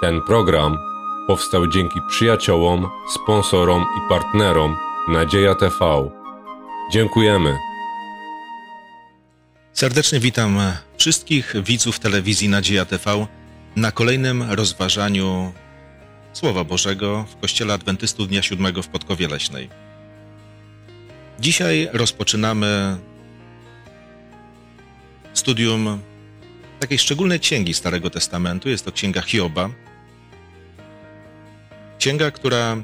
Ten program powstał dzięki przyjaciołom, sponsorom i partnerom Nadzieja TV. Dziękujemy. Serdecznie witam wszystkich widzów telewizji Nadzieja TV na kolejnym rozważaniu Słowa Bożego w Kościele Adwentystów Dnia Siódmego w Podkowie Leśnej. Dzisiaj rozpoczynamy studium takiej szczególnej księgi Starego Testamentu. Jest to księga Hioba. Księga, która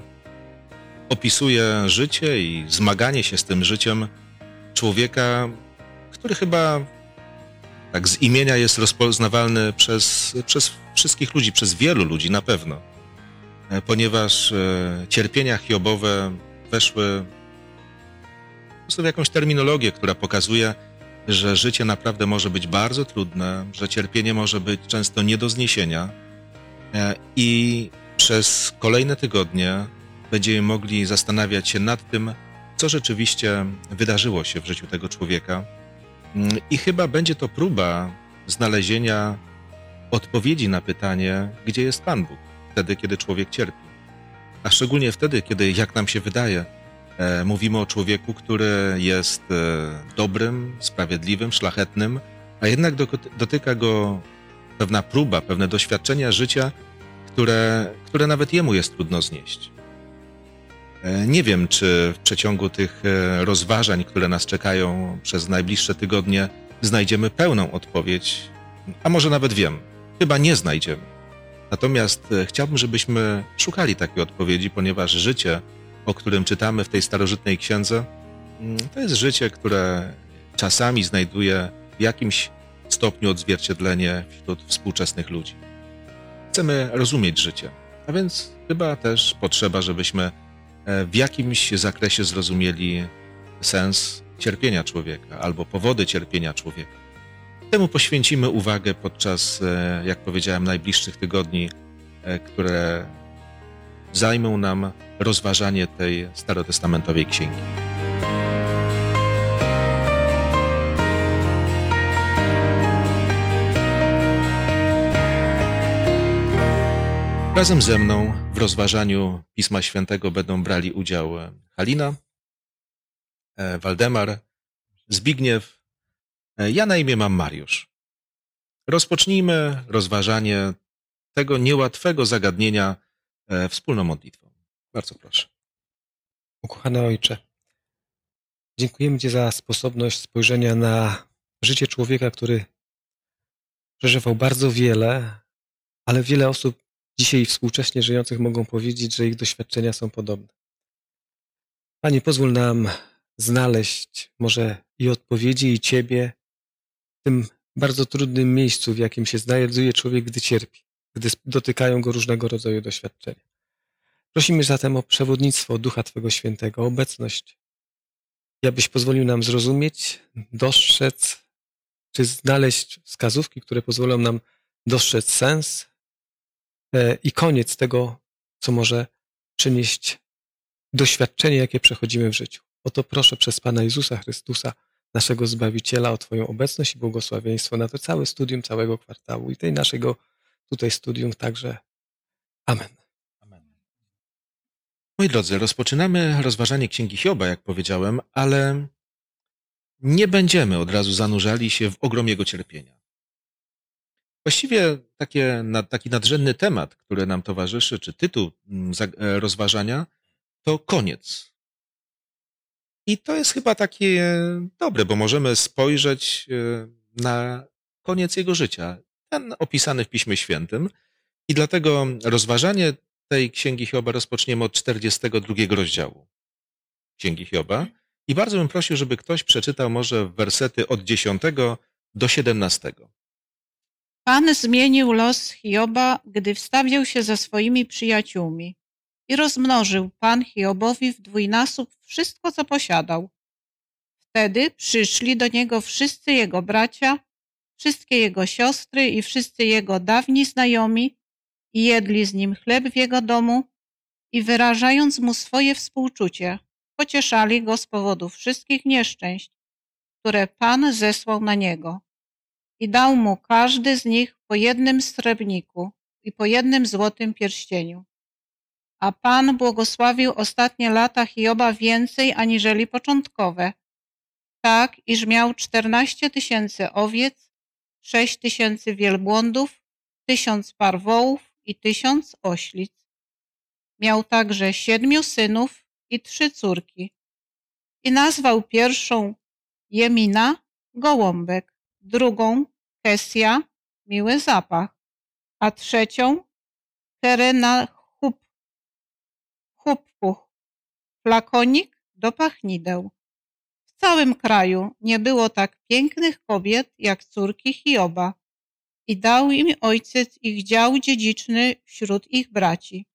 opisuje życie i zmaganie się z tym życiem człowieka, który chyba tak z imienia jest rozpoznawalny przez, przez wszystkich ludzi, przez wielu ludzi na pewno, e, ponieważ e, cierpienia hiobowe weszły w jakąś terminologię, która pokazuje, że życie naprawdę może być bardzo trudne, że cierpienie może być często nie do zniesienia e, i przez kolejne tygodnie będziemy mogli zastanawiać się nad tym, co rzeczywiście wydarzyło się w życiu tego człowieka. Mm, I chyba będzie to próba znalezienia odpowiedzi na pytanie, gdzie jest Pan Bóg, wtedy, kiedy człowiek cierpi. A szczególnie wtedy, kiedy, jak nam się wydaje, mówimy o człowieku, który jest e, dobrym, sprawiedliwym, szlachetnym, a jednak dotyka go pewna próba, pewne doświadczenia życia, które, które nawet jemu jest trudno znieść. E, nie wiem, czy w przeciągu tych rozważań, które nas czekają przez najbliższe tygodnie, znajdziemy pełną odpowiedź, a może nawet wiem, chyba nie znajdziemy. Natomiast chciałbym, żebyśmy szukali takiej odpowiedzi, ponieważ życie o którym czytamy w tej starożytnej księdze, mm, to jest życie, które czasami znajduje w jakimś stopniu odzwierciedlenie wśród współczesnych ludzi. Chcemy rozumieć życie, a więc chyba też potrzeba, żebyśmy e, w jakimś zakresie zrozumieli sens cierpienia człowieka albo powody cierpienia człowieka. Temu poświęcimy uwagę podczas, e, jak powiedziałem, najbliższych tygodni, e, które zajmą nam rozważanie tej starotestamentowej księgi. Razem ze mną w rozważaniu Pisma Świętego będą brali udział Halina, e, Waldemar, Zbigniew. E, ja na imię mam Mariusz. Rozpocznijmy rozważanie tego niełatwego zagadnienia wspólną modlitwą. Bardzo proszę. Ukochany Ojcze, dziękujemy Ci za sposobność spojrzenia na życie człowieka, który przeżywał bardzo wiele, ale wiele osób dzisiaj współcześnie żyjących mogą powiedzieć, że ich doświadczenia są podobne. Panie, pozwól nam znaleźć może i odpowiedzi, i Ciebie w tym bardzo trudnym miejscu, w jakim się znajduje człowiek, gdy cierpi, gdy dotykają go różnego rodzaju doświadczenia. Prosimy zatem o przewodnictwo Ducha Twego Świętego, obecność, abyś pozwolił nam zrozumieć, dostrzec, czy znaleźć wskazówki, które pozwolą nam dostrzec sens e, i koniec tego, co może przynieść doświadczenie, jakie przechodzimy w życiu. Oto proszę przez Pana Jezusa Chrystusa, naszego Zbawiciela, o Twoją obecność i błogosławieństwo na to całe studium całego kwartału i tej naszego tutaj studium także. Amen. Moi drodzy, rozpoczynamy rozważanie Księgi Hioba, jak powiedziałem, ale nie będziemy od razu zanurzali się w ogrom jego cierpienia. Właściwie takie, taki nadrzędny temat, który nam towarzyszy, czy tytuł mm, e, rozważania, to koniec. I to jest chyba takie dobre, bo możemy spojrzeć e, na koniec jego życia, ten opisany w Piśmie Świętym. I dlatego rozważanie tej Księgi Hioba rozpoczniemy od 42 rozdziału Księgi Hioba. I bardzo bym prosił, żeby ktoś przeczytał może wersety od 10 do 17. Pan zmienił los Hioba, gdy wstawiał się ze swoimi przyjaciółmi i rozmnożył Pan Hiobowi w dwójnasób wszystko, co posiadał. Wtedy przyszli do niego wszyscy jego bracia, wszystkie jego siostry i wszyscy jego dawni znajomi i jedli z nim chleb w jego domu i wyrażając mu swoje współczucie, pocieszali go z powodu wszystkich nieszczęść, które Pan zesłał na niego. I dał mu każdy z nich po jednym srebrniku i po jednym złotym pierścieniu. A Pan błogosławił ostatnie lata Hioba więcej aniżeli początkowe, tak iż miał czternaście tysięcy owiec, sześć tysięcy wielbłądów, tysiąc par wołów i tysiąc oślic. Miał także siedmiu synów i trzy córki. I nazwał pierwszą Jemina gołąbek, drugą Kesja miły zapach, a trzecią Terena chup, chuppuch, flakonik do pachnideł. Całym kraju nie było tak pięknych kobiet jak córki Hioba i dał im ojciec ich dział dziedziczny wśród ich braci.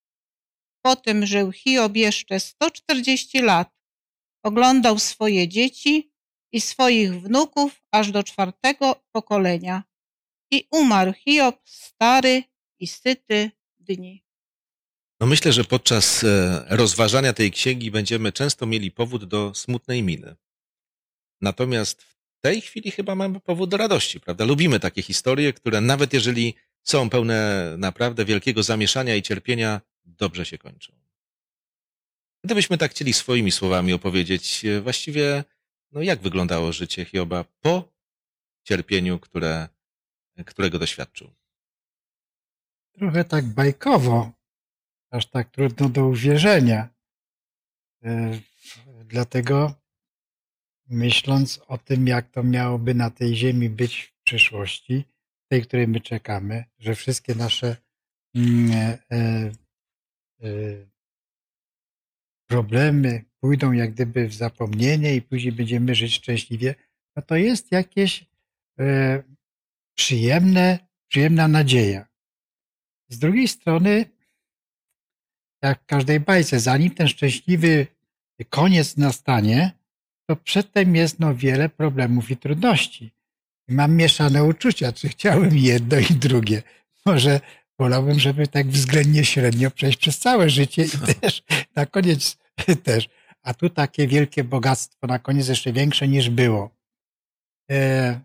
Potem żył Hiob jeszcze 140 lat. Oglądał swoje dzieci i swoich wnuków aż do czwartego pokolenia. I umarł Hiob stary i syty dni. No myślę, że podczas e, rozważania tej księgi będziemy często mieli powód do smutnej miny. Natomiast w tej chwili chyba mamy powód do radości, prawda? Lubimy takie historie, które nawet jeżeli są pełne naprawdę wielkiego zamieszania i cierpienia, dobrze się kończą. Gdybyśmy tak chcieli swoimi słowami opowiedzieć, e, właściwie, no jak wyglądało życie Hioba po cierpieniu, które, którego doświadczył? Trochę tak bajkowo, aż tak trudno do uwierzenia. E, dlatego myśląc o tym, jak to miałoby na tej ziemi być w przyszłości, tej, której my czekamy, że wszystkie nasze mm, e, e, e, problemy pójdą jak gdyby w zapomnienie i później będziemy żyć szczęśliwie, no to jest jakieś e, przyjemne, przyjemna nadzieja. Z drugiej strony, jak w każdej bajce, zanim ten szczęśliwy koniec nastanie, to przedtem jest no wiele problemów i trudności. I mam mieszane uczucia, czy chciałbym jedno i drugie. Może wolałbym, żeby tak względnie średnio przejść przez całe życie i też na koniec też. A tu takie wielkie bogactwo na koniec jeszcze większe niż było. E,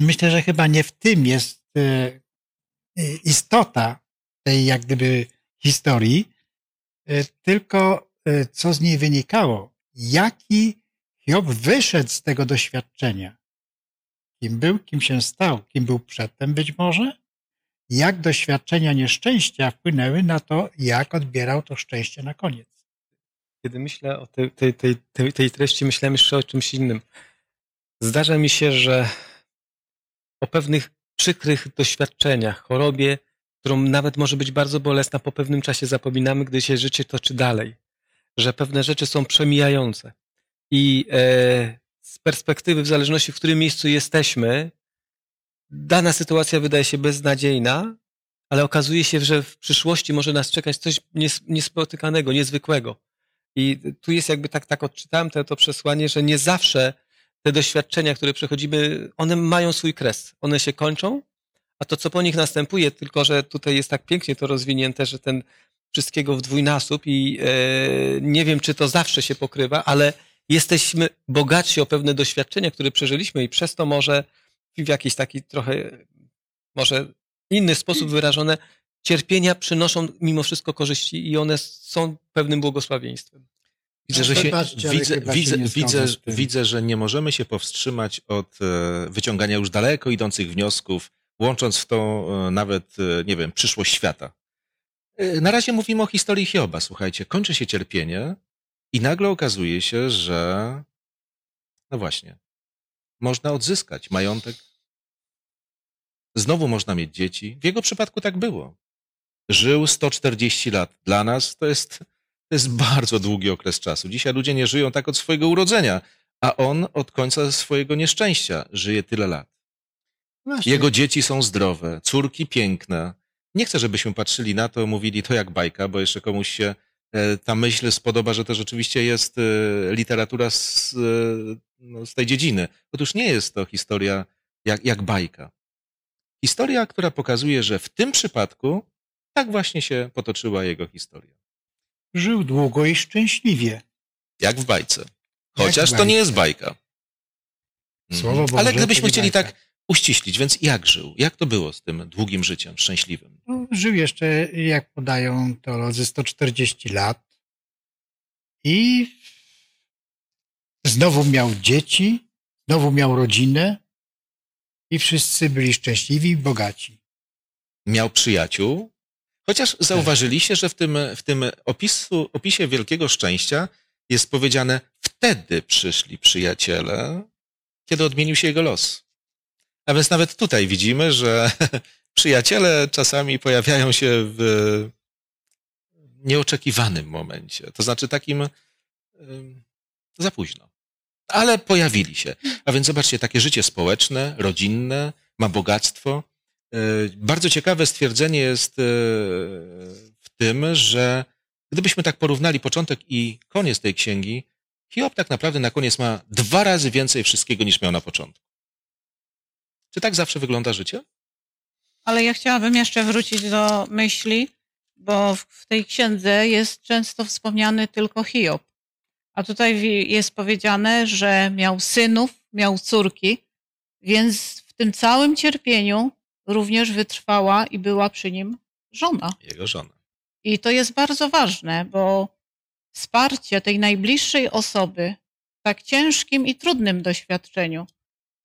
myślę, że chyba nie w tym jest e, istota tej jak gdyby historii, e, tylko co z niej wynikało. Jaki Job wyszedł z tego doświadczenia. Kim był, kim się stał, kim był przedtem być może, jak doświadczenia nieszczęścia wpłynęły na to, jak odbierał to szczęście na koniec. Kiedy myślę o tej, tej, tej, tej treści, myślałem jeszcze o czymś innym. Zdarza mi się, że o pewnych przykrych doświadczeniach, chorobie, którą nawet może być bardzo bolesna, po pewnym czasie zapominamy, gdy się życie toczy dalej. Że pewne rzeczy są przemijające. I e, z perspektywy, w zależności w którym miejscu jesteśmy, dana sytuacja wydaje się beznadziejna, ale okazuje się, że w przyszłości może nas czekać coś niespotykanego, niezwykłego. I tu jest jakby tak, tak odczytałem to, to przesłanie, że nie zawsze te doświadczenia, które przechodzimy, one mają swój kres. One się kończą, a to, co po nich następuje, tylko że tutaj jest tak pięknie to rozwinięte, że ten wszystkiego w dwójnasób i e, nie wiem, czy to zawsze się pokrywa, ale jesteśmy bogatsi o pewne doświadczenia, które przeżyliśmy i przez to może w jakiś taki trochę, może inny sposób wyrażone, cierpienia przynoszą mimo wszystko korzyści i one są pewnym błogosławieństwem. Widzę, że się, widzę, widzę, widzę, widzę, że nie możemy się powstrzymać od e, wyciągania już daleko idących wniosków, łącząc w to e, nawet, e, nie wiem, przyszłość świata. Na razie mówimy o historii Hioba, słuchajcie. Kończy się cierpienie i nagle okazuje się, że no właśnie, można odzyskać majątek. Znowu można mieć dzieci. W jego przypadku tak było. Żył 140 lat. Dla nas to jest, to jest bardzo długi okres czasu. Dzisiaj ludzie nie żyją tak od swojego urodzenia, a on od końca swojego nieszczęścia żyje tyle lat. Właśnie. Jego dzieci są zdrowe, córki piękne. Nie chcę, żebyśmy patrzyli na to, mówili to jak bajka, bo jeszcze komuś się ta myśl spodoba, że to rzeczywiście jest e, literatura z, e, no, z tej dziedziny. Otóż nie jest to historia jak, jak bajka. Historia, która pokazuje, że w tym przypadku tak właśnie się potoczyła jego historia. Żył długo i szczęśliwie. Jak w bajce. Chociaż to nie jest bajka. Mhm. Słowo Boże, Ale gdybyśmy chcieli tak uściślić. Więc jak żył? Jak to było z tym długim życiem, szczęśliwym? No, żył jeszcze, jak podają teolodzy, 140 lat i znowu miał dzieci, znowu miał rodzinę i wszyscy byli szczęśliwi i bogaci. Miał przyjaciół, chociaż zauważyliście, że w tym, w tym opisu, opisie wielkiego szczęścia jest powiedziane, wtedy przyszli przyjaciele, kiedy odmienił się jego los. A więc nawet tutaj widzimy, że przyjaciele czasami pojawiają się w nieoczekiwanym momencie. To znaczy takim za późno. Ale pojawili się. A więc zobaczcie, takie życie społeczne, rodzinne, ma bogactwo. E, bardzo ciekawe stwierdzenie jest e, w tym, że gdybyśmy tak porównali początek i koniec tej księgi, Hiob tak naprawdę na koniec ma dwa razy więcej wszystkiego niż miał na początku. Czy tak zawsze wygląda życie? Ale ja chciałabym jeszcze wrócić do myśli, bo w tej księdze jest często wspomniany tylko Hiob. A tutaj jest powiedziane, że miał synów, miał córki, więc w tym całym cierpieniu również wytrwała i była przy nim żona. Jego żona. I to jest bardzo ważne, bo wsparcie tej najbliższej osoby w tak ciężkim i trudnym doświadczeniu.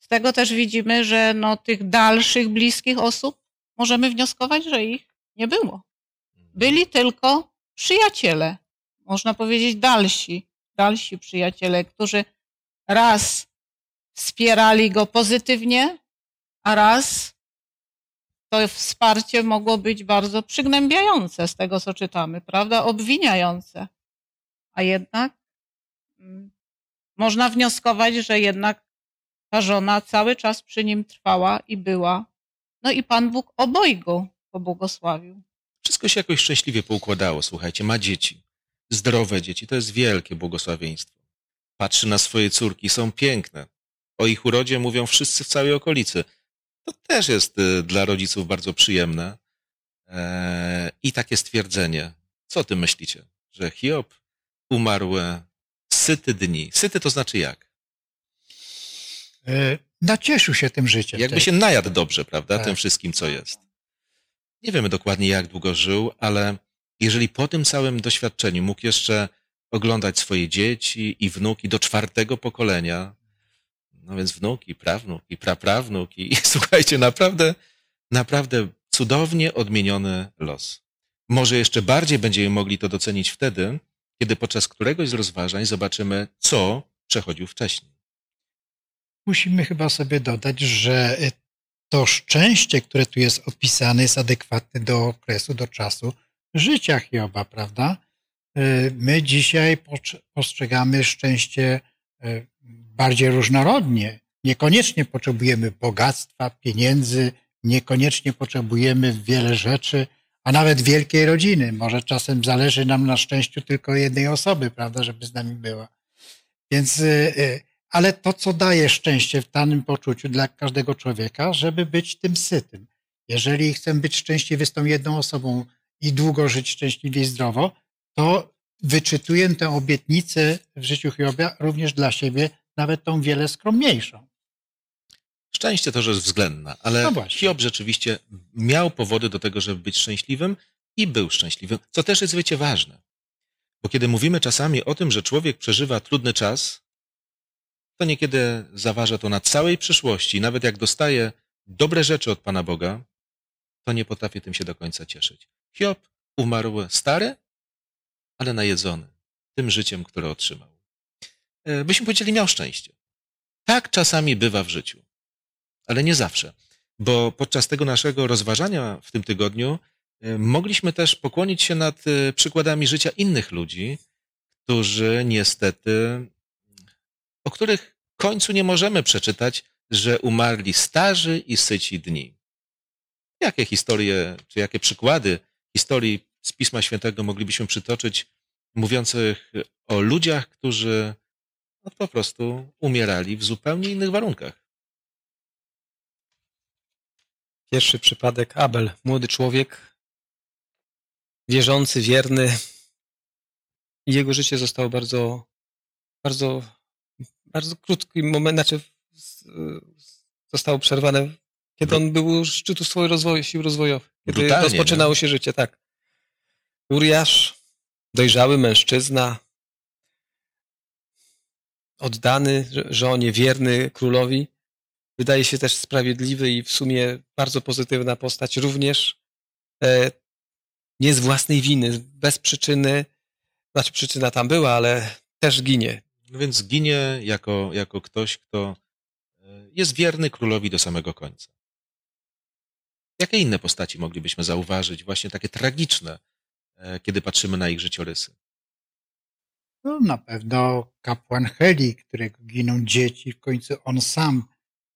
Z tego też widzimy, że no, tych dalszych bliskich osób możemy wnioskować, że ich nie było. Byli tylko przyjaciele, można powiedzieć dalsi, dalsi przyjaciele, którzy raz wspierali go pozytywnie, a raz to wsparcie mogło być bardzo przygnębiające z tego, co czytamy, prawda? Obwiniające. A jednak mm, można wnioskować, że jednak ta żona cały czas przy nim trwała i była. No i Pan Bóg obojgu pobłogosławił. Wszystko się jakoś szczęśliwie poukładało, słuchajcie, ma dzieci, zdrowe dzieci, to jest wielkie błogosławieństwo. Patrzy na swoje córki, są piękne. O ich urodzie mówią wszyscy w całej okolicy. To też jest y, dla rodziców bardzo przyjemne. Eee, I takie stwierdzenie. Co ty myślicie? Że Hiob umarł e, syty dni. Syty to znaczy jak? E, nacieszył się tym życiem. Jakby się najadł dobrze, prawda? Tak. Tym wszystkim, co jest. Nie wiemy dokładnie, jak długo żył, ale jeżeli po tym całym doświadczeniu mógł jeszcze oglądać swoje dzieci i wnuki do czwartego pokolenia, no więc wnuki, prawnuki, praprawnuki, i słuchajcie, naprawdę, naprawdę cudownie odmieniony los. Może jeszcze bardziej będziemy mogli to docenić wtedy, kiedy podczas któregoś z rozważań zobaczymy, co przechodził wcześniej. Musimy chyba sobie dodać, że to szczęście, które tu jest opisane, jest adekwatne do okresu, do czasu życia Hioba, prawda? Y, my dzisiaj postrzegamy szczęście y, bardziej różnorodnie. Niekoniecznie potrzebujemy bogactwa, pieniędzy, niekoniecznie potrzebujemy wiele rzeczy, a nawet wielkiej rodziny. Może czasem zależy nam na szczęściu tylko jednej osoby, prawda, żeby z nami była. Więc y, ale to, co daje szczęście w danym poczuciu dla każdego człowieka, żeby być tym sytym. Jeżeli chcemy być szczęśliwy z tą jedną osobą i długo żyć szczęśliwie i zdrowo, to wyczytuję tę obietnicę w życiu Hiobia również dla siebie, nawet tą wiele skromniejszą. Szczęście to rzecz względna, ale no Hiob rzeczywiście miał powody do tego, żeby być szczęśliwym i był szczęśliwym, co też jest, wiecie, ważne. Bo kiedy mówimy czasami o tym, że człowiek przeżywa trudny czas, to niekiedy zaważa to na całej przyszłości. Nawet jak dostaje dobre rzeczy od Pana Boga, to nie potrafię tym się do końca cieszyć. Hiob umarł stary, ale najedzony tym życiem, które otrzymał. E, byśmy powiedzieli, miał szczęście. Tak czasami bywa w życiu, ale nie zawsze, bo podczas tego naszego rozważania w tym tygodniu e, mogliśmy też pokłonić się nad e, przykładami życia innych ludzi, którzy niestety o których końcu nie możemy przeczytać, że umarli starzy i syci dni. Jakie historie, czy jakie przykłady historii z Pisma Świętego moglibyśmy przytoczyć, mówiących o ludziach, którzy no, po prostu umierali w zupełnie innych warunkach? Pierwszy przypadek Abel, młody człowiek, wierzący, wierny. Jego życie zostało bardzo, bardzo bardzo krótki moment, znaczy zostało przerwane, kiedy on był u szczytu swojego rozwoju, sił rozwojowych, kiedy Brutalnie, rozpoczynało nie? się życie, tak. Uriasz, dojrzały mężczyzna, oddany żonie, wierny królowi, wydaje się też sprawiedliwy i w sumie bardzo pozytywna postać, również e, nie z własnej winy, bez przyczyny, znaczy przyczyna tam była, ale też ginie. No więc ginie jako, jako ktoś, kto e, jest wierny królowi do samego końca. Jakie inne postaci moglibyśmy zauważyć, właśnie takie tragiczne, e, kiedy patrzymy na ich życiorysy? No, na pewno kapłan Heli, którego giną dzieci, w końcu on sam.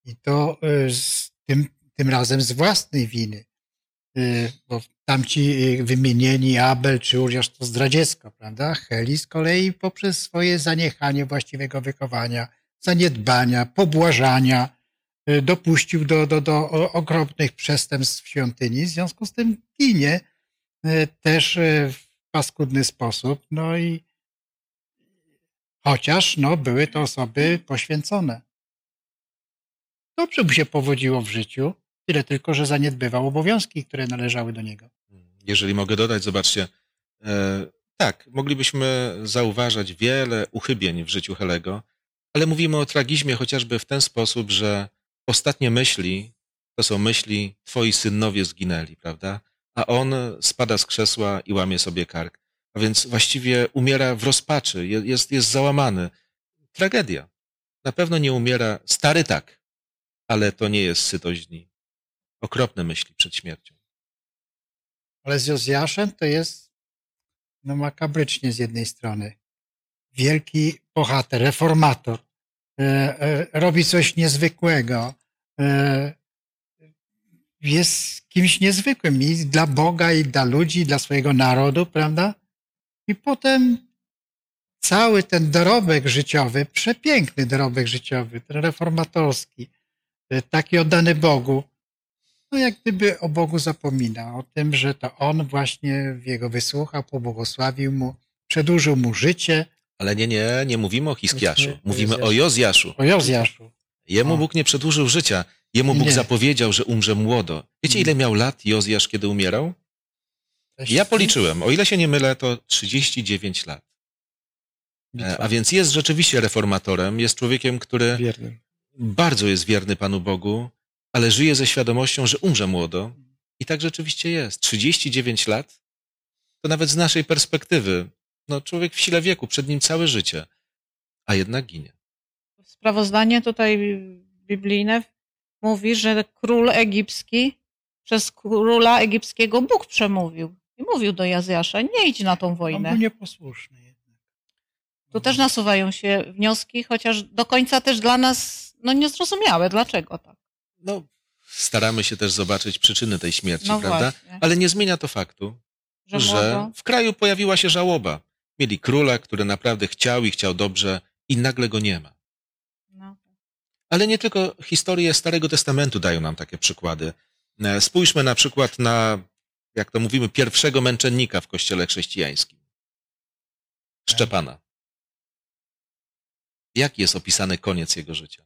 I to y, z tym, tym razem z własnej winy. Bo tamci y, wymienieni Abel czy Uriasz to zdradziecko, prawda? Heli z kolei poprzez swoje zaniechanie właściwego wychowania, zaniedbania, pobłażania y, dopuścił do, do, do okropnych przestępstw w świątyni. W związku z tym ginie y, też w paskudny sposób. No i chociaż no, były to osoby poświęcone. Dobrze mu się powodziło w życiu, tyle tylko, że zaniedbywał obowiązki, które należały do niego. Jeżeli mogę dodać, zobaczcie, e, tak, moglibyśmy zauważać wiele uchybień w życiu Helego, ale mówimy o tragizmie chociażby w ten sposób, że ostatnie myśli to są myśli twoi synowie zginęli, prawda? A on spada z krzesła i łamie sobie kark. A więc właściwie umiera w rozpaczy, je- jest, jest załamany. Tragedia. Na pewno nie umiera stary tak, ale to nie jest sytość dni. Okropne myśli przed śmiercią. Ale z Jozjaszem to jest no makabrycznie z jednej strony. Wielki bohater, reformator. E, e, robi coś niezwykłego. E, jest kimś niezwykłym i dla Boga, i dla ludzi, i dla swojego narodu, prawda? I potem cały ten dorobek życiowy, przepiękny dorobek życiowy, ten reformatorski, e, taki oddany Bogu, no jak gdyby o Bogu zapomina, o tym, że to On właśnie jego wysłuchał, pobłogosławił mu, przedłużył mu życie. Ale nie, nie, nie mówimy o Hiskiaszu. Mówimy Jozjaszu. o Jozjaszu. O Jozjaszu. Jemu O. Bóg nie przedłużył życia. Jemu Bóg Nie. zapowiedział, że umrze młodo. Wiecie, ile miał lat Jozjasz, kiedy umierał? Ja policzyłem. O ile się nie mylę, to 39 lat. E, A więc jest rzeczywiście reformatorem. Jest człowiekiem, który bardzo jest wierny Panu Bogu, ale żyje ze świadomością, że umrze młodo. I tak rzeczywiście jest. 39 lat to nawet z naszej perspektywy, no człowiek w sile wieku, przed nim całe życie, a jednak ginie. Sprawozdanie tutaj biblijne mówi, że król egipski przez króla egipskiego Bóg przemówił. I mówił do Jazjasza, nie idź na tą On wojnę. był nieposłuszny jednak. Tu też nasuwają się wnioski, chociaż do końca też dla nas no, niezrozumiałe. Dlaczego tak? No, staramy się też zobaczyć przyczyny tej śmierci, No prawda? właśnie. Ale nie zmienia to faktu, Że, że w kraju pojawiła się żałoba. Mieli króla, który naprawdę chciał i chciał dobrze i nagle go nie ma. no. Ale nie tylko historie Starego Testamentu dają nam takie przykłady. E, Spójrzmy na przykład na, jak to mówimy, pierwszego męczennika w kościele chrześcijańskim. Szczepana. Jaki jest opisany koniec jego życia?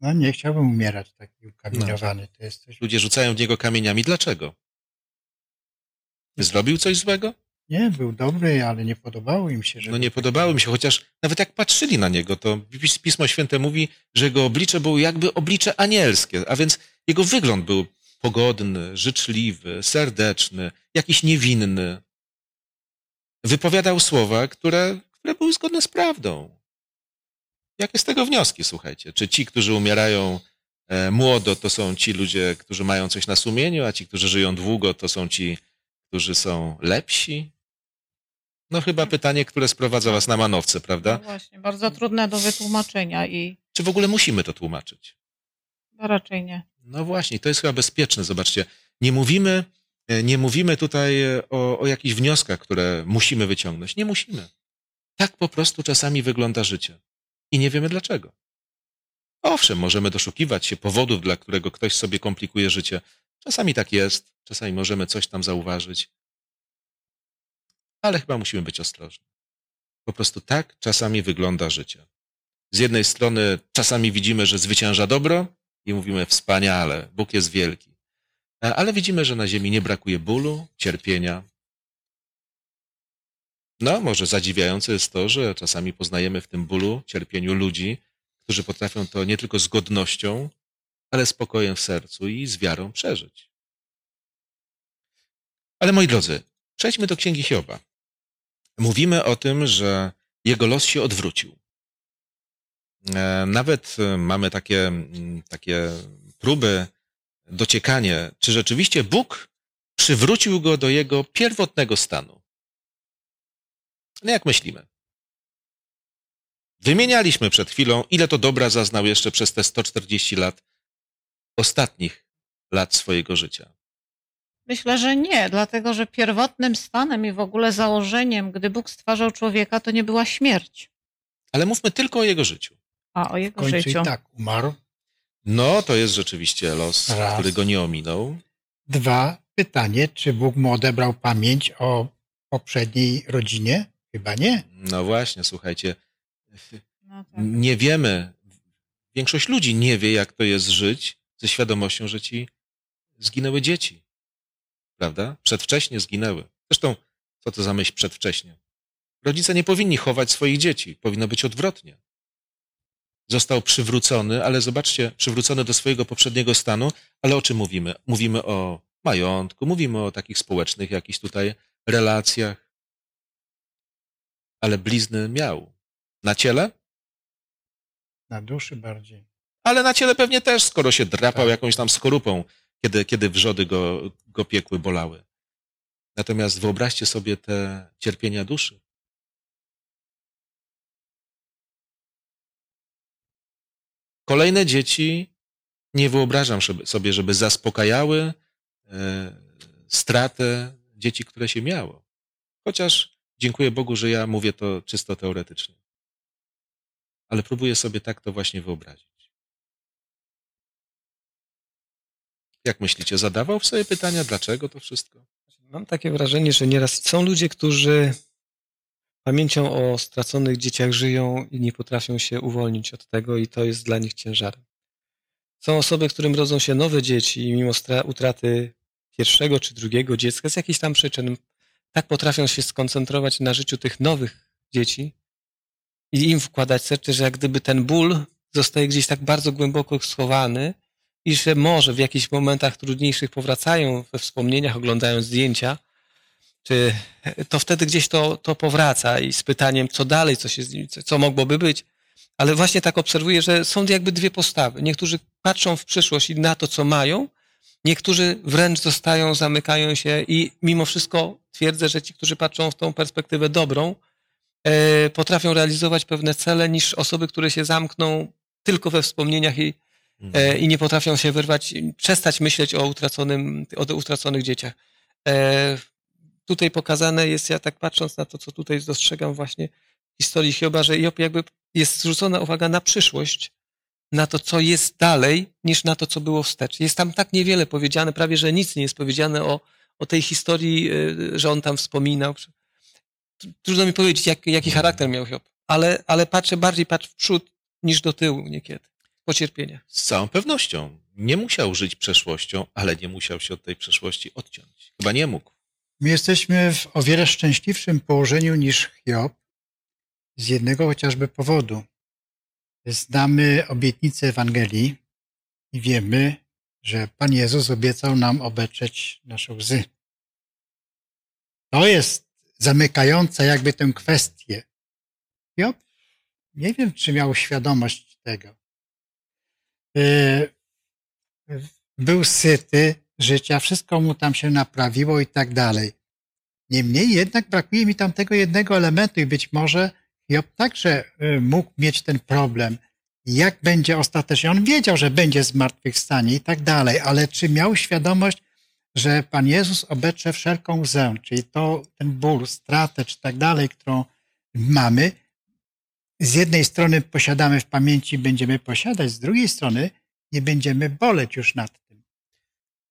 No nie chciałbym umierać taki ukamieniowany. To jest coś... Ludzie rzucają w niego kamieniami. Dlaczego? Zrobił coś złego? Nie, był dobry, ale nie podobało im się, że... No nie podobało mi się, chociaż nawet jak patrzyli na niego, to Pis- Pismo Święte mówi, że jego oblicze było jakby oblicze anielskie, a więc jego wygląd był pogodny, życzliwy, serdeczny, jakiś niewinny. Wypowiadał słowa, które, które były zgodne z prawdą. Jakie z tego wnioski, słuchajcie? Czy ci, którzy umierają e, młodo, to są ci ludzie, którzy mają coś na sumieniu, a ci, którzy żyją długo, to są ci, którzy są lepsi? No chyba pytanie, które sprowadza was na manowce, no prawda? właśnie, bardzo trudne do wytłumaczenia i Czy w ogóle musimy to tłumaczyć? no raczej nie. No właśnie, to jest chyba bezpieczne. Zobaczcie, nie mówimy, e, nie mówimy tutaj e, o, o jakichś wnioskach, które musimy wyciągnąć. Nie musimy. Tak po prostu czasami wygląda życie. I nie wiemy dlaczego. Owszem, możemy doszukiwać się powodów, dla którego ktoś sobie komplikuje życie. Czasami tak jest, czasami możemy coś tam zauważyć. Ale chyba musimy być ostrożni. Po prostu tak czasami wygląda życie. Z jednej strony czasami widzimy, że zwycięża dobro i mówimy wspaniale, Bóg jest wielki. Ale widzimy, że na ziemi nie brakuje bólu, cierpienia. No, może zadziwiające jest to, że czasami poznajemy w tym bólu, cierpieniu ludzi, którzy potrafią to nie tylko z godnością, ale spokojem w sercu i z wiarą przeżyć. Ale moi drodzy, przejdźmy do Księgi Hioba. Mówimy o tym, że jego los się odwrócił. E, nawet e, mamy takie, takie próby dociekanie, czy rzeczywiście Bóg przywrócił go do jego pierwotnego stanu. No jak myślimy? Wymienialiśmy przed chwilą, ile to dobra zaznał jeszcze przez te 140 lat, ostatnich lat swojego życia. Myślę, że nie, dlatego że pierwotnym stanem i w ogóle założeniem, gdy Bóg stwarzał człowieka, to nie była śmierć. Ale mówmy tylko o jego życiu. A o jego końcu życiu. i tak umarł. No, to jest rzeczywiście los, Raz. który go nie ominął. Dwa, pytanie, czy Bóg mu odebrał pamięć o poprzedniej rodzinie? Chyba nie. No właśnie, słuchajcie, No tak. nie wiemy, większość ludzi nie wie, jak to jest żyć ze świadomością, że ci zginęły dzieci. Prawda? Przedwcześnie zginęły. Zresztą, co to za myśl przedwcześnie? Rodzice nie powinni chować swoich dzieci. Powinno być odwrotnie. Został przywrócony, ale zobaczcie, przywrócony do swojego poprzedniego stanu, ale o czym mówimy? Mówimy o majątku, mówimy o takich społecznych jakichś tutaj relacjach. Ale blizny miał. Na ciele? Na duszy bardziej. Ale na ciele pewnie też, skoro się drapał Tak. jakąś tam skorupą, kiedy, kiedy wrzody go, go piekły, bolały. Natomiast wyobraźcie sobie te cierpienia duszy. Kolejne dzieci nie wyobrażam sobie, żeby zaspokajały e, stratę dzieci, które się miało. Chociaż dziękuję Bogu, że ja mówię to czysto teoretycznie. Ale próbuję sobie tak to właśnie wyobrazić. Jak myślicie, zadawał sobie pytania, dlaczego to wszystko? Mam takie wrażenie, że nieraz są ludzie, którzy pamięcią o straconych dzieciach żyją i nie potrafią się uwolnić od tego i to jest dla nich ciężarem. Są osoby, którym rodzą się nowe dzieci i mimo utraty pierwszego czy drugiego dziecka z jakichś tam przyczyn tak potrafią się skoncentrować na życiu tych nowych dzieci i im wkładać serce, że jak gdyby ten ból zostaje gdzieś tak bardzo głęboko schowany i że może w jakichś momentach trudniejszych powracają we wspomnieniach, oglądając zdjęcia, czy to wtedy gdzieś to, to powraca i z pytaniem, co dalej, co, się, co mogłoby być. Ale właśnie tak obserwuję, że są jakby dwie postawy. Niektórzy patrzą w przyszłość i na to, co mają, niektórzy wręcz zostają, zamykają się i mimo wszystko twierdzę, że ci, którzy patrzą w tą perspektywę dobrą, e, potrafią realizować pewne cele niż osoby, które się zamkną tylko we wspomnieniach i, e, i nie potrafią się wyrwać, przestać myśleć o, utraconym, o utraconych dzieciach. E, tutaj pokazane jest, ja tak patrząc na to, co tutaj dostrzegam właśnie w historii Hioba, że Job jakby jest zwrócona uwaga na przyszłość, na to, co jest dalej, niż na to, co było wstecz. Jest tam tak niewiele powiedziane, prawie że nic nie jest powiedziane o, o tej historii, y, że on tam wspominał. Trudno mi powiedzieć, jak, jaki charakter miał Hiob, ale, ale patrzę bardziej patrzę w przód niż do tyłu niekiedy, po cierpieniach. Z całą pewnością. Nie musiał żyć przeszłością, ale nie musiał się od tej przeszłości odciąć. Chyba nie mógł. My jesteśmy w o wiele szczęśliwszym położeniu niż Hiob z jednego chociażby powodu. Znamy obietnicę Ewangelii i wiemy, że Pan Jezus obiecał nam obetrzeć nasze łzy. To jest zamykające jakby tę kwestię. Hiob nie wiem, czy miał świadomość tego. Yy, Był syty życia, wszystko mu tam się naprawiło i tak dalej. Niemniej jednak brakuje mi tam tego jednego elementu i być może Job także y, mógł mieć ten problem. Jak będzie ostatecznie? On wiedział, że będzie zmartwychwstanie i tak dalej, ale czy miał świadomość, że Pan Jezus obetrze wszelką łzę, czyli to, ten ból, stratę, czy tak dalej, którą mamy, z jednej strony posiadamy w pamięci, będziemy posiadać, z drugiej strony nie będziemy boleć już nad tym.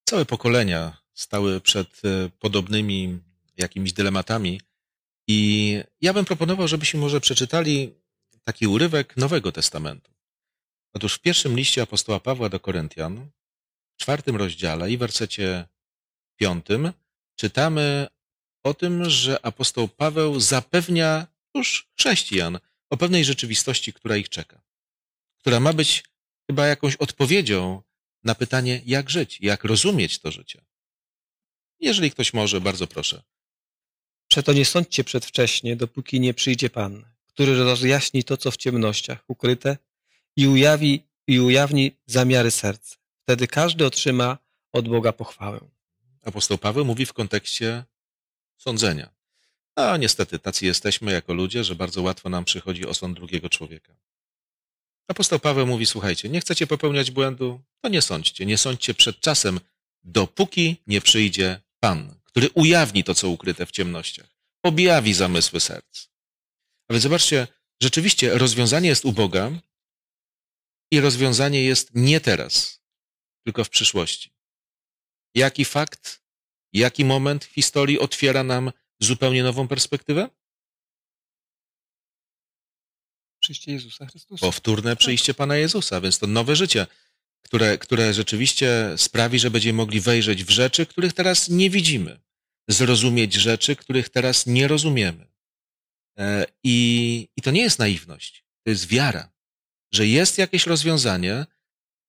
Całe pokolenia stały przed e, podobnymi jakimiś dylematami i ja bym proponował, żebyśmy może przeczytali taki urywek Nowego Testamentu. Otóż w pierwszym liście apostoła Pawła do Koryntian, w czwartym rozdziale i wersecie piątym, czytamy o tym, że apostoł Paweł zapewnia już chrześcijan o pewnej rzeczywistości, która ich czeka, która ma być chyba jakąś odpowiedzią na pytanie, jak żyć, jak rozumieć to życie. Jeżeli ktoś może, bardzo proszę. Przeto nie sądźcie przedwcześnie, dopóki nie przyjdzie Pan, który rozjaśni to, co w ciemnościach ukryte i ujawi i ujawni zamiary serc. Wtedy każdy otrzyma od Boga pochwałę. Apostoł Paweł mówi w kontekście sądzenia. A niestety tacy jesteśmy jako ludzie, że bardzo łatwo nam przychodzi osąd drugiego człowieka. Apostoł Paweł mówi, słuchajcie, nie chcecie popełniać błędu, to nie sądźcie, nie sądźcie przed czasem, dopóki nie przyjdzie Pan, który ujawni to, co ukryte w ciemnościach, objawi zamysły serc. A więc zobaczcie, rzeczywiście rozwiązanie jest u Boga i rozwiązanie jest nie teraz, tylko w przyszłości. Jaki fakt, jaki moment w historii otwiera nam zupełnie nową perspektywę? Przyjście Jezusa Chrystusa. Powtórne przyjście Pana Jezusa, więc to nowe życie, które, które rzeczywiście sprawi, że będziemy mogli wejrzeć w rzeczy, których teraz nie widzimy, zrozumieć rzeczy, których teraz nie rozumiemy. E, I, I to nie jest naiwność, to jest wiara, że jest jakieś rozwiązanie,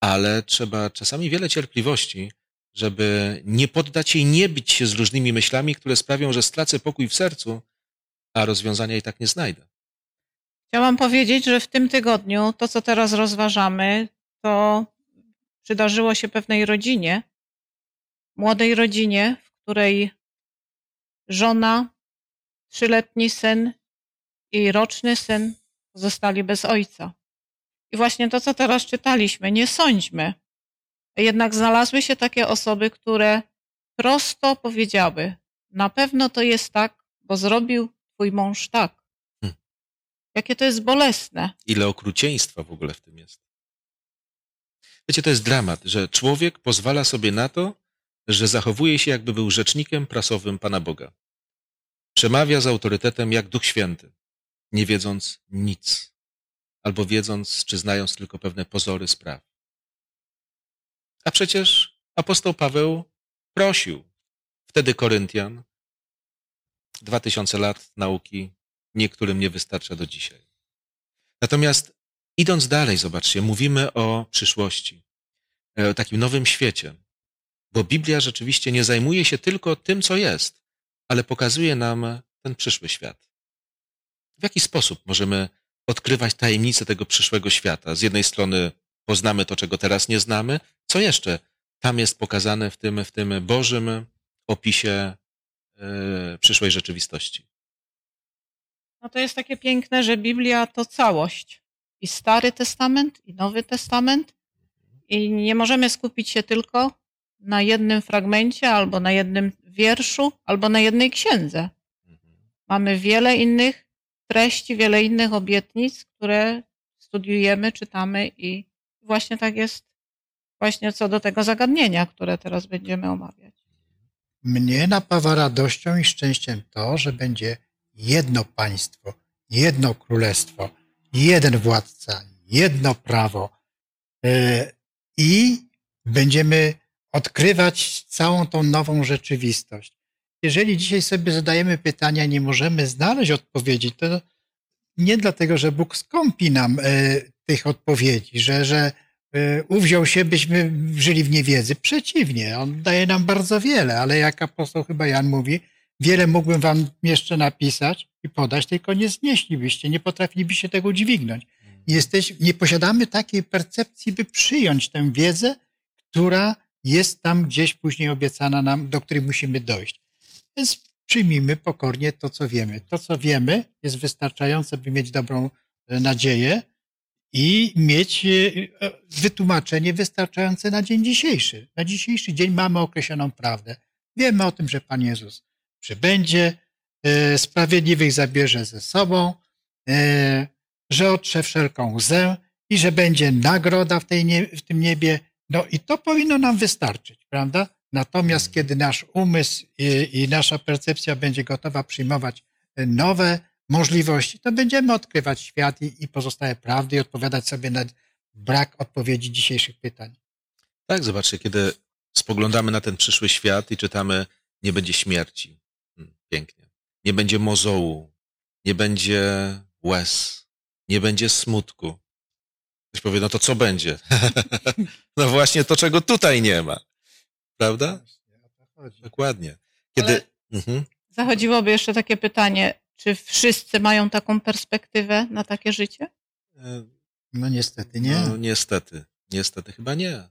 ale trzeba czasami wiele cierpliwości, żeby nie poddać się i nie bić się z różnymi myślami, które sprawią, że stracę pokój w sercu, a rozwiązania i tak nie znajdę. Chciałam powiedzieć, że w tym tygodniu to, co teraz rozważamy, to przydarzyło się pewnej rodzinie, młodej rodzinie, w której żona, trzyletni syn i roczny syn zostali bez ojca. I właśnie to, co teraz czytaliśmy, nie sądźmy. Jednak znalazły się takie osoby, które prosto powiedziały: Na pewno to jest tak, bo zrobił twój mąż tak. Hmm. Jakie to jest bolesne. Ile okrucieństwa w ogóle w tym jest. Wiecie, to jest dramat, że człowiek pozwala sobie na to, że zachowuje się, jakby był rzecznikiem prasowym Pana Boga. Przemawia z autorytetem jak Duch Święty, nie wiedząc nic, albo wiedząc czy znając tylko pewne pozory spraw. A przecież apostoł Paweł prosił wtedy Koryntian. Dwa tysiące lat nauki niektórym nie wystarcza do dzisiaj. Natomiast idąc dalej, zobaczcie, mówimy o przyszłości, e, o takim nowym świecie, bo Biblia rzeczywiście nie zajmuje się tylko tym, co jest, ale pokazuje nam ten przyszły świat. W jaki sposób możemy odkrywać tajemnice tego przyszłego świata? Z jednej strony poznamy to, czego teraz nie znamy. Co jeszcze tam jest pokazane w tym, w tym Bożym opisie yy, przyszłej rzeczywistości? No to jest takie piękne, że Biblia to całość. I Stary Testament, i Nowy Testament. I nie możemy skupić się tylko na jednym fragmencie, albo na jednym wierszu, albo na jednej księdze. Mamy wiele innych treści, wiele innych obietnic, które studiujemy, czytamy i właśnie tak jest właśnie co do tego zagadnienia, które teraz będziemy omawiać. Mnie napawa radością i szczęściem to, że będzie jedno państwo, jedno królestwo, jeden władca, jedno prawo e, i będziemy odkrywać całą tą nową rzeczywistość. Jeżeli dzisiaj sobie zadajemy pytania, nie możemy znaleźć odpowiedzi, to nie dlatego, że Bóg skąpi nam e, tych odpowiedzi, że, że y, uwziął się, byśmy żyli w niewiedzy. Przeciwnie, on daje nam bardzo wiele, ale jak apostoł chyba Jan mówi, wiele mógłbym wam jeszcze napisać i podać, tylko nie znieślibyście, nie potrafilibyście tego dźwignąć. Jesteś, nie posiadamy takiej percepcji, by przyjąć tę wiedzę, która jest tam gdzieś później obiecana nam, do której musimy dojść. Więc przyjmijmy pokornie to, co wiemy. To, co wiemy, jest wystarczające, by mieć dobrą e, nadzieję, i mieć e, e, wytłumaczenie wystarczające na dzień dzisiejszy. Na dzisiejszy dzień mamy określoną prawdę. Wiemy o tym, że Pan Jezus przybędzie, sprawiedliwych zabierze ze sobą, że otrze wszelką łzę i że będzie nagroda w, tej w tym niebie. No i to powinno nam wystarczyć, prawda? Natomiast mhm. kiedy nasz umysł i, i nasza percepcja będzie gotowa przyjmować nowe możliwości, to będziemy odkrywać świat i, i pozostałe prawdy i odpowiadać sobie na brak odpowiedzi dzisiejszych pytań. Tak, zobaczcie, kiedy spoglądamy na ten przyszły świat i czytamy, nie będzie śmierci. Hmm, pięknie. Nie będzie mozołu, nie będzie łez, nie będzie smutku. Ktoś powie, no to co będzie? no właśnie to, czego tutaj nie ma. Prawda? Dokładnie. Kiedy... Mhm. Zachodziłoby jeszcze takie pytanie, czy wszyscy mają taką perspektywę na takie życie? E, no niestety nie. No niestety, niestety chyba nie.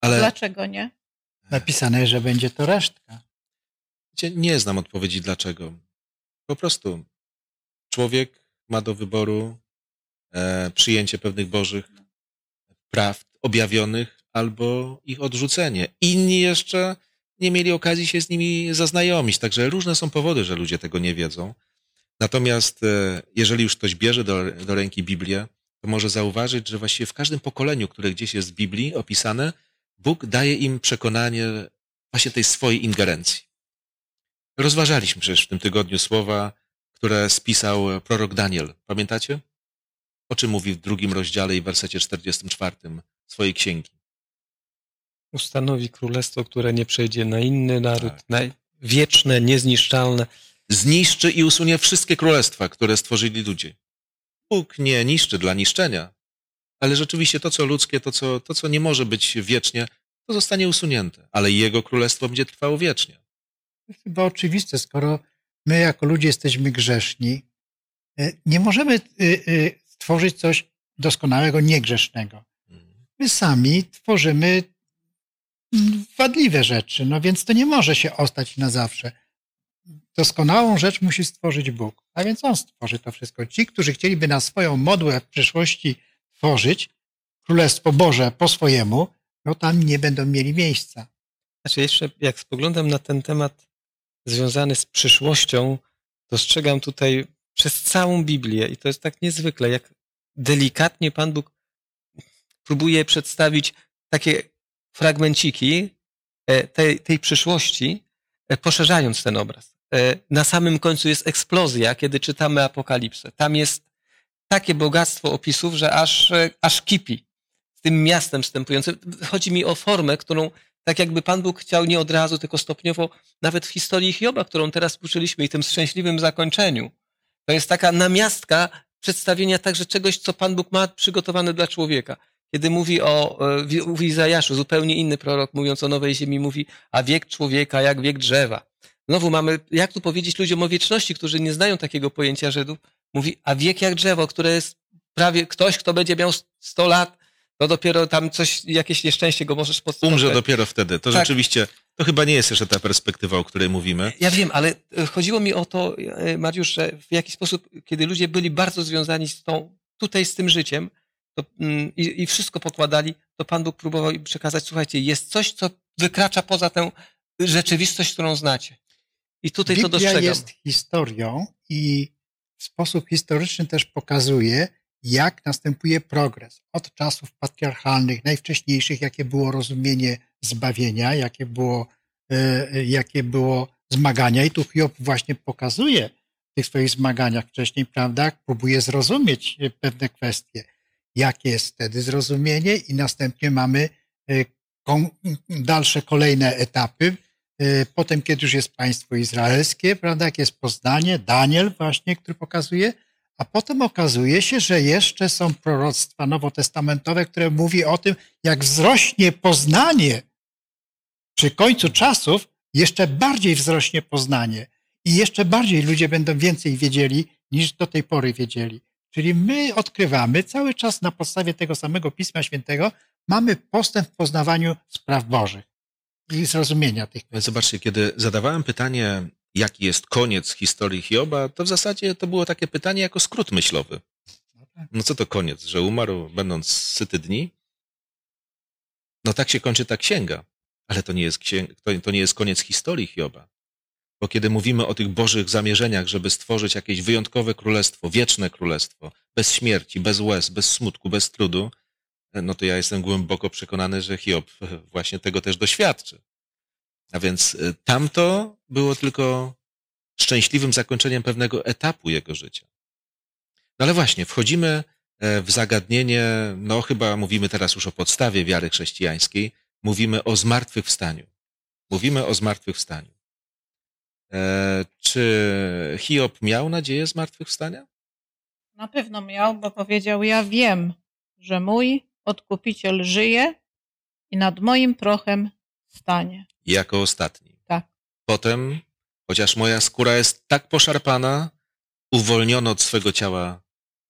Ale... Dlaczego nie? Napisane, że będzie to resztka. Nie znam odpowiedzi dlaczego. Po prostu człowiek ma do wyboru e, przyjęcie pewnych bożych praw objawionych albo ich odrzucenie. Inni jeszcze nie mieli okazji się z nimi zaznajomić, także różne są powody, że ludzie tego nie wiedzą. Natomiast e, jeżeli już ktoś bierze do, do ręki Biblię, to może zauważyć, że właściwie w każdym pokoleniu, które gdzieś jest w Biblii opisane, Bóg daje im przekonanie właśnie tej swojej ingerencji. Rozważaliśmy przecież w tym tygodniu słowa, które spisał prorok Daniel. Pamiętacie? O czym mówi w drugim rozdziale i wersecie 44 swojej księgi. Ustanowi królestwo, które nie przejdzie na inny naród, tak. na wieczne, niezniszczalne. Zniszczy i usunie wszystkie królestwa, które stworzyli ludzie. Bóg nie niszczy dla niszczenia, ale rzeczywiście to, co ludzkie, to co, to, co nie może być wiecznie, to zostanie usunięte, ale Jego królestwo będzie trwało wiecznie. To chyba oczywiste, skoro my jako ludzie jesteśmy grzeszni, e, nie możemy e, e, stworzyć coś doskonałego, niegrzesznego. My sami tworzymy wadliwe rzeczy, no więc to nie może się ostać na zawsze. Doskonałą rzecz musi stworzyć Bóg, a więc On stworzy to wszystko. Ci, którzy chcieliby na swoją modłę w przyszłości tworzyć Królestwo Boże po swojemu, no tam nie będą mieli miejsca. Znaczy jeszcze jak spoglądam na ten temat związany z przyszłością, dostrzegam tutaj przez całą Biblię i to jest tak niezwykle, jak delikatnie Pan Bóg próbuje przedstawić takie fragmenciki e, tej, tej przyszłości, e, poszerzając ten obraz. E, na samym końcu jest eksplozja, kiedy czytamy Apokalipsę. Tam jest takie bogactwo opisów, że aż, aż kipi z tym miastem wstępującym. Chodzi mi o formę, którą tak jakby Pan Bóg chciał nie od razu, tylko stopniowo, nawet w historii Hioba, którą teraz uczyliśmy i tym szczęśliwym zakończeniu. To jest taka namiastka przedstawienia także czegoś, co Pan Bóg ma przygotowane dla człowieka. Kiedy mówi o, e, w Izajaszu, zupełnie inny prorok, mówiąc o nowej ziemi, mówi, a wiek człowieka jak wiek drzewa. Znowu mamy, jak tu powiedzieć ludziom o wieczności, którzy nie znają takiego pojęcia Żydów, mówi, a wiek jak drzewo, które jest prawie ktoś, kto będzie miał 100 lat, to dopiero tam coś, jakieś nieszczęście go możesz spotkać. Umrze dopiero wtedy. To tak. rzeczywiście, to chyba nie jest jeszcze ta perspektywa, o której mówimy. Ja wiem, ale e, chodziło mi o to, e, Mariusz, że w jakiś sposób, kiedy ludzie byli bardzo związani z tą, tutaj z tym życiem, to, mm, i, i wszystko pokładali, to Pan Bóg próbował im przekazać, słuchajcie, jest coś, co wykracza poza tę rzeczywistość, którą znacie. I tutaj Biblia to dostrzegam. jest historią i w sposób historyczny też pokazuje, jak następuje progres od czasów patriarchalnych, najwcześniejszych, jakie było rozumienie zbawienia, jakie było, e, jakie było zmagania. I tu Hiob właśnie pokazuje w tych swoich zmaganiach wcześniej, prawda, próbuje zrozumieć pewne kwestie. Jakie jest wtedy zrozumienie? I następnie mamy e, dalsze kolejne etapy. E, potem, kiedy już jest państwo izraelskie, prawda, jak jest poznanie, Daniel właśnie, który pokazuje, a potem okazuje się, że jeszcze są proroctwa nowotestamentowe, które mówi o tym, jak wzrośnie poznanie przy końcu czasów, jeszcze bardziej wzrośnie poznanie i jeszcze bardziej ludzie będą więcej wiedzieli, niż do tej pory wiedzieli. Czyli my odkrywamy cały czas na podstawie tego samego Pisma Świętego, mamy postęp w poznawaniu spraw Bożych i zrozumienia tych. Zobaczcie, kiedy zadawałem pytanie, jaki jest koniec historii Hioba, to w zasadzie to było takie pytanie jako skrót myślowy. No co to koniec, że umarł będąc syty dni? No tak się kończy ta księga, ale to nie jest, księg, to, nie jest koniec historii Hioba. Bo kiedy mówimy o tych Bożych zamierzeniach, żeby stworzyć jakieś wyjątkowe królestwo, wieczne królestwo, bez śmierci, bez łez, bez smutku, bez trudu, no to ja jestem głęboko przekonany, że Hiob właśnie tego też doświadczy. A więc y, tamto było tylko szczęśliwym zakończeniem pewnego etapu jego życia. No ale właśnie, wchodzimy e, w zagadnienie, no chyba mówimy teraz już o podstawie wiary chrześcijańskiej, mówimy o zmartwychwstaniu. Mówimy o zmartwychwstaniu. E, czy Hiob miał nadzieję zmartwychwstania? Na pewno miał, bo powiedział: Ja wiem, że mój odkupiciel żyje i nad moim prochem stanie. Jako ostatni. Tak. Potem, chociaż moja skóra jest tak poszarpana, uwolniony od swego ciała,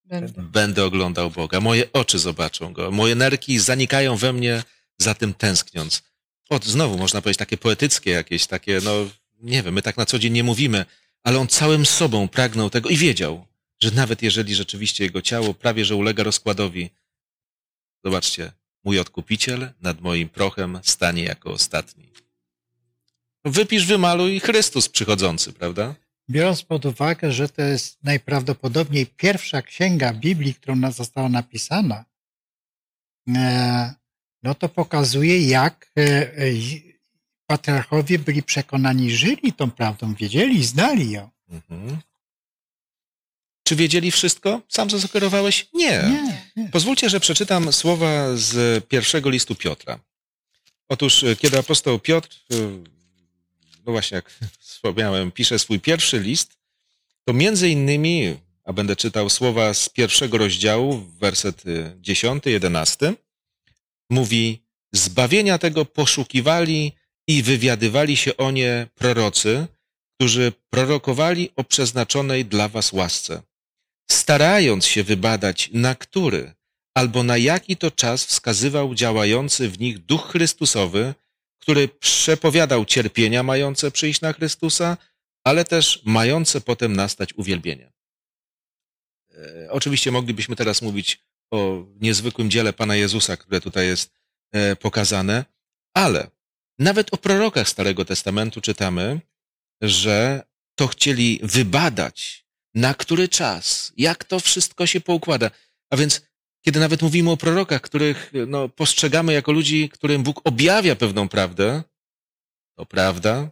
Będę. będę oglądał Boga. Moje oczy zobaczą Go. Moje nerki zanikają we mnie, za tym tęskniąc. O, znowu można powiedzieć takie poetyckie jakieś, takie, no nie wiem, my tak na co dzień nie mówimy, ale on całym sobą pragnął tego i wiedział, że nawet jeżeli rzeczywiście jego ciało prawie że ulega rozkładowi, zobaczcie, mój odkupiciel nad moim prochem stanie jako ostatni. Wypisz, wymaluj Chrystus przychodzący, prawda? Biorąc pod uwagę, że to jest najprawdopodobniej pierwsza księga Biblii, która została napisana, e, no to pokazuje, jak e, e, patriarchowie byli przekonani, żyli tą prawdą, wiedzieli, znali ją. Mhm. Czy wiedzieli wszystko? Sam zasugerowałeś? Nie. Nie, nie. Pozwólcie, że przeczytam słowa z pierwszego listu Piotra. Otóż, e, kiedy apostoł Piotr, no właśnie jak wspomniałem, pisze swój pierwszy list, to między innymi, a będę czytał słowa z pierwszego rozdziału, werset 10, 11, mówi, zbawienia tego poszukiwali i wywiadywali się o nie prorocy, którzy prorokowali o przeznaczonej dla was łasce, starając się wybadać, na który albo na jaki to czas wskazywał działający w nich Duch Chrystusowy, który przepowiadał cierpienia mające przyjść na Chrystusa, ale też mające potem nastać uwielbienie. E, oczywiście moglibyśmy teraz mówić o niezwykłym dziele Pana Jezusa, które tutaj jest e, pokazane, ale nawet o prorokach Starego Testamentu czytamy, że to chcieli wybadać, na który czas, jak to wszystko się poukłada. A więc, kiedy nawet mówimy o prorokach, których no, postrzegamy jako ludzi, którym Bóg objawia pewną prawdę, to prawda,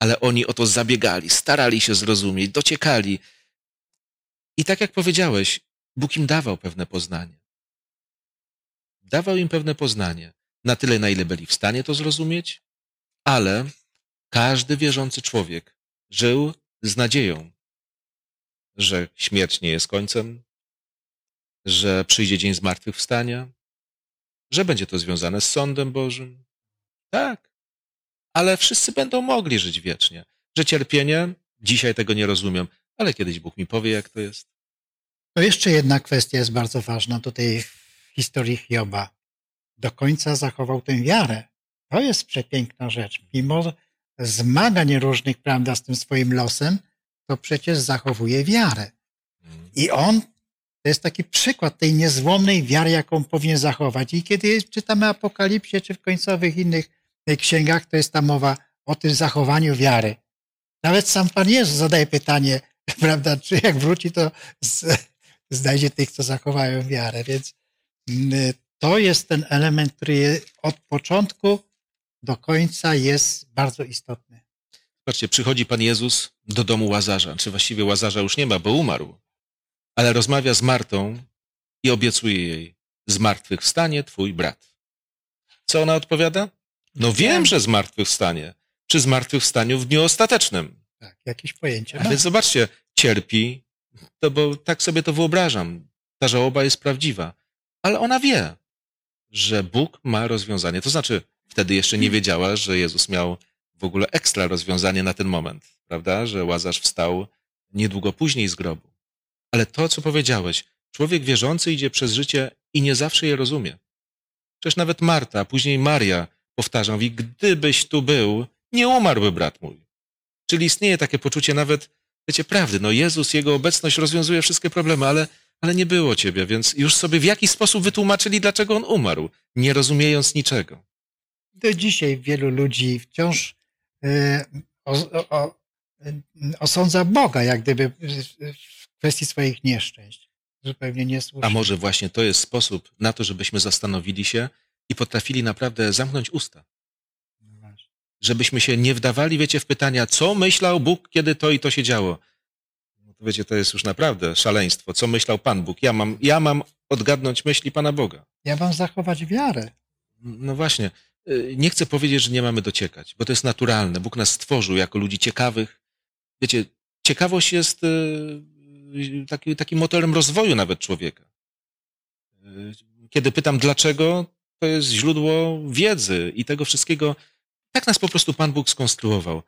ale oni o to zabiegali, starali się zrozumieć, dociekali. I tak jak powiedziałeś, Bóg im dawał pewne poznanie. Dawał im pewne poznanie, na tyle, na ile byli w stanie to zrozumieć, ale każdy wierzący człowiek żył z nadzieją, że śmierć nie jest końcem, że przyjdzie dzień zmartwychwstania, że będzie to związane z sądem Bożym. Tak, ale wszyscy będą mogli żyć wiecznie. Że cierpienie, dzisiaj tego nie rozumiem, ale kiedyś Bóg mi powie, jak to jest. To jeszcze jedna kwestia jest bardzo ważna tutaj w historii Hioba. Do końca zachował tę wiarę. To jest przepiękna rzecz. Mimo zmagań różnych, prawda, z tym swoim losem, to przecież zachowuje wiarę. I on to jest taki przykład tej niezłomnej wiary, jaką powinien zachować. I kiedy czytamy Apokalipsie, czy w końcowych innych księgach, to jest ta mowa o tym zachowaniu wiary. Nawet sam Pan Jezus zadaje pytanie, prawda, czy jak wróci, to z, znajdzie tych, co zachowają wiarę. Więc mm, to jest ten element, który od początku do końca jest bardzo istotny. Patrzcie, przychodzi Pan Jezus do domu Łazarza, czy właściwie Łazarza już nie ma, bo umarł, ale rozmawia z Martą i obiecuje jej, zmartwychwstanie twój brat. Co ona odpowiada? No wiem, że zmartwychwstanie. Przy zmartwychwstaniu w dniu ostatecznym. Tak, jakieś pojęcie. A więc zobaczcie, cierpi, to bo tak sobie to wyobrażam. Ta żałoba jest prawdziwa. Ale ona wie, że Bóg ma rozwiązanie. To znaczy, wtedy jeszcze nie wiedziała, że Jezus miał w ogóle ekstra rozwiązanie na ten moment, prawda? Że Łazarz wstał niedługo później z grobu. Ale to, co powiedziałeś, człowiek wierzący idzie przez życie i nie zawsze je rozumie. Przecież nawet Marta, później Maria powtarzam, mówi, gdybyś tu był, nie umarłby brat mój. Czyli istnieje takie poczucie nawet, wiecie, prawdy. No Jezus, Jego obecność rozwiązuje wszystkie problemy, ale, ale nie było Ciebie, więc już sobie w jakiś sposób wytłumaczyli, dlaczego On umarł, nie rozumiejąc niczego. Do dzisiaj wielu ludzi wciąż e, o, o, e, osądza Boga, jak gdyby w kwestii swoich nieszczęść. Zupełnie niesłusznie. A może właśnie to jest sposób na to, żebyśmy zastanowili się i potrafili naprawdę zamknąć usta. Żebyśmy się nie wdawali, wiecie, w pytania, co myślał Bóg, kiedy to i to się działo. No to wiecie, to jest już naprawdę szaleństwo. Co myślał Pan Bóg? Ja mam, ja mam odgadnąć myśli Pana Boga. Ja mam zachować wiarę. No właśnie. Y, nie chcę powiedzieć, że nie mamy dociekać, bo to jest naturalne. Bóg nas stworzył jako ludzi ciekawych. Wiecie, ciekawość jest y, y, taki, takim motorem rozwoju nawet człowieka. Kiedy pytam dlaczego, to jest źródło wiedzy i tego wszystkiego. Tak nas po prostu Pan Bóg skonstruował.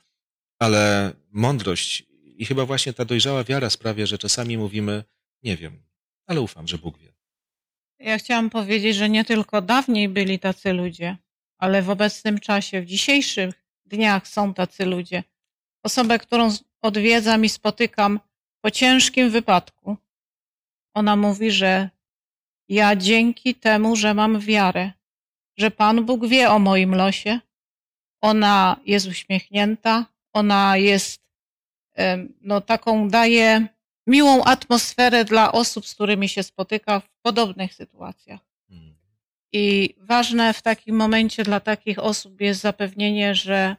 Ale mądrość i chyba właśnie ta dojrzała wiara sprawia, że czasami mówimy, nie wiem, ale ufam, że Bóg wie. Ja chciałam powiedzieć, że nie tylko dawniej byli tacy ludzie, ale w obecnym czasie, w dzisiejszych dniach są tacy ludzie. Osobę, którą odwiedzam i spotykam po ciężkim wypadku, ona mówi, że ja dzięki temu, że mam wiarę, że Pan Bóg wie o moim losie, ona jest uśmiechnięta, ona jest, no taką daje miłą atmosferę dla osób, z którymi się spotyka w podobnych sytuacjach. Hmm. I ważne w takim momencie dla takich osób jest zapewnienie, że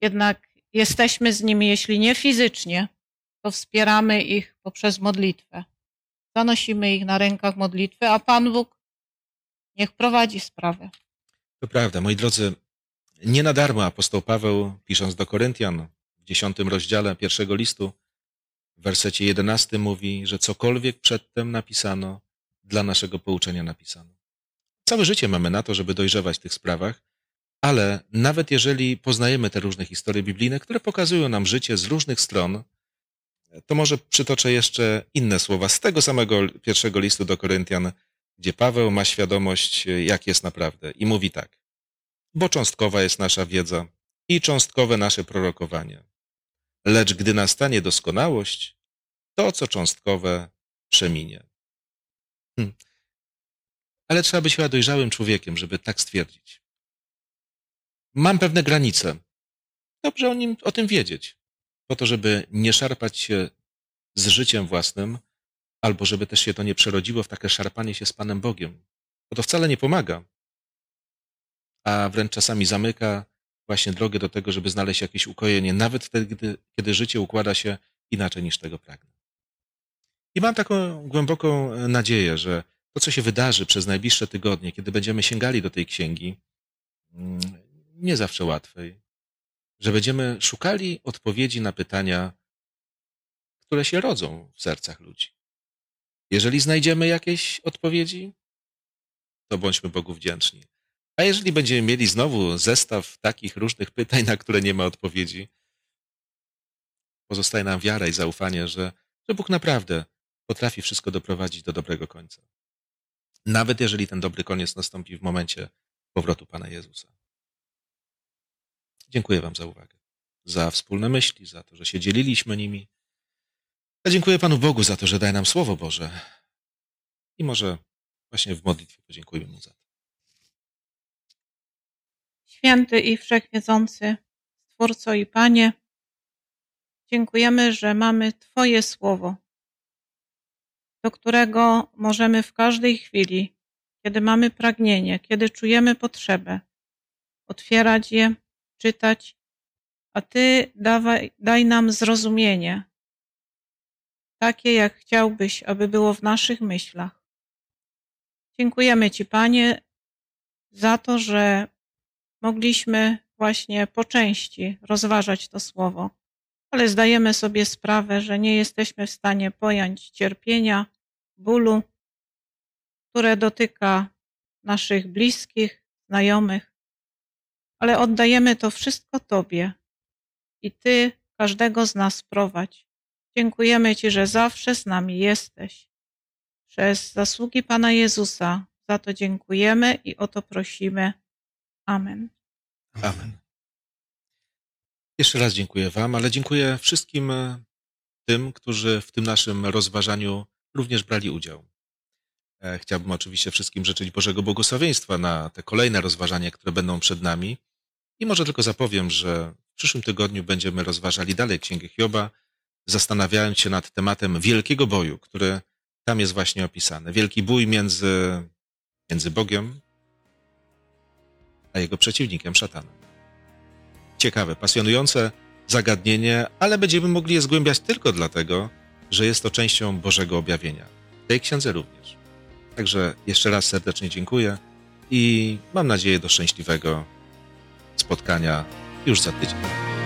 jednak jesteśmy z nimi, jeśli nie fizycznie, to wspieramy ich poprzez modlitwę. Zanosimy ich na rękach modlitwy, a Pan Bóg niech prowadzi sprawę. To prawda, moi drodzy, nie na darmo apostoł Paweł, pisząc do Koryntian w dziesiątym rozdziale pierwszego listu, w wersecie 11 mówi, że cokolwiek przedtem napisano, dla naszego pouczenia napisano. Całe życie mamy na to, żeby dojrzewać w tych sprawach, ale nawet jeżeli poznajemy te różne historie biblijne, które pokazują nam życie z różnych stron, to może przytoczę jeszcze inne słowa z tego samego pierwszego listu do Koryntian, gdzie Paweł ma świadomość, jak jest naprawdę. I mówi tak: Bo cząstkowa jest nasza wiedza i cząstkowe nasze prorokowanie. Lecz gdy nastanie doskonałość, to, co cząstkowe, przeminie. Hm. Ale trzeba być chyba dojrzałym człowiekiem, żeby tak stwierdzić. Mam pewne granice. Dobrze o, nim, o tym wiedzieć, po to, żeby nie szarpać się z życiem własnym, albo żeby też się to nie przerodziło w takie szarpanie się z Panem Bogiem. Bo to wcale nie pomaga, a wręcz czasami zamyka właśnie drogę do tego, żeby znaleźć jakieś ukojenie, nawet wtedy, kiedy, kiedy życie układa się inaczej niż tego pragnę. I mam taką głęboką nadzieję, że to, co się wydarzy przez najbliższe tygodnie, kiedy będziemy sięgali do tej księgi, mm, nie zawsze łatwej, że będziemy szukali odpowiedzi na pytania, które się rodzą w sercach ludzi. Jeżeli znajdziemy jakieś odpowiedzi, to bądźmy Bogu wdzięczni. A jeżeli będziemy mieli znowu zestaw takich różnych pytań, na które nie ma odpowiedzi, pozostaje nam wiara i zaufanie, że, że Bóg naprawdę potrafi wszystko doprowadzić do dobrego końca. Nawet jeżeli ten dobry koniec nastąpi w momencie powrotu Pana Jezusa. Dziękuję Wam za uwagę, za wspólne myśli, za to, że się dzieliliśmy nimi. Ja dziękuję Panu Bogu za to, że daje nam Słowo Boże. I może właśnie w modlitwie podziękujmy Mu za to. Święty i Wszechwiedzący, Stwórco i Panie, dziękujemy, że mamy Twoje Słowo, do którego możemy w każdej chwili, kiedy mamy pragnienie, kiedy czujemy potrzebę, otwierać je, czytać, a Ty dawaj, daj nam zrozumienie, takie jak chciałbyś, aby było w naszych myślach. Dziękujemy Ci, Panie, za to, że mogliśmy właśnie po części rozważać to słowo, ale zdajemy sobie sprawę, że nie jesteśmy w stanie pojąć cierpienia, bólu, które dotyka naszych bliskich, znajomych, ale oddajemy to wszystko Tobie i Ty każdego z nas prowadź. Dziękujemy Ci, że zawsze z nami jesteś. Przez zasługi Pana Jezusa za to dziękujemy i o to prosimy. Amen. Amen. Jeszcze raz dziękuję Wam, ale dziękuję wszystkim e, tym, którzy w tym naszym rozważaniu również brali udział. E, chciałbym oczywiście wszystkim życzyć Bożego błogosławieństwa na te kolejne rozważania, które będą przed nami. I może tylko zapowiem, że w przyszłym tygodniu będziemy rozważali dalej Księgę Hioba, zastanawiając się nad tematem wielkiego boju, który tam jest właśnie opisany. Wielki bój między, między Bogiem a jego przeciwnikiem, szatanem. ciekawe, pasjonujące zagadnienie, ale będziemy mogli je zgłębiać tylko dlatego, że jest to częścią Bożego objawienia. Tej księdze również. Także jeszcze raz serdecznie dziękuję i mam nadzieję do szczęśliwego spotkania już za tydzień.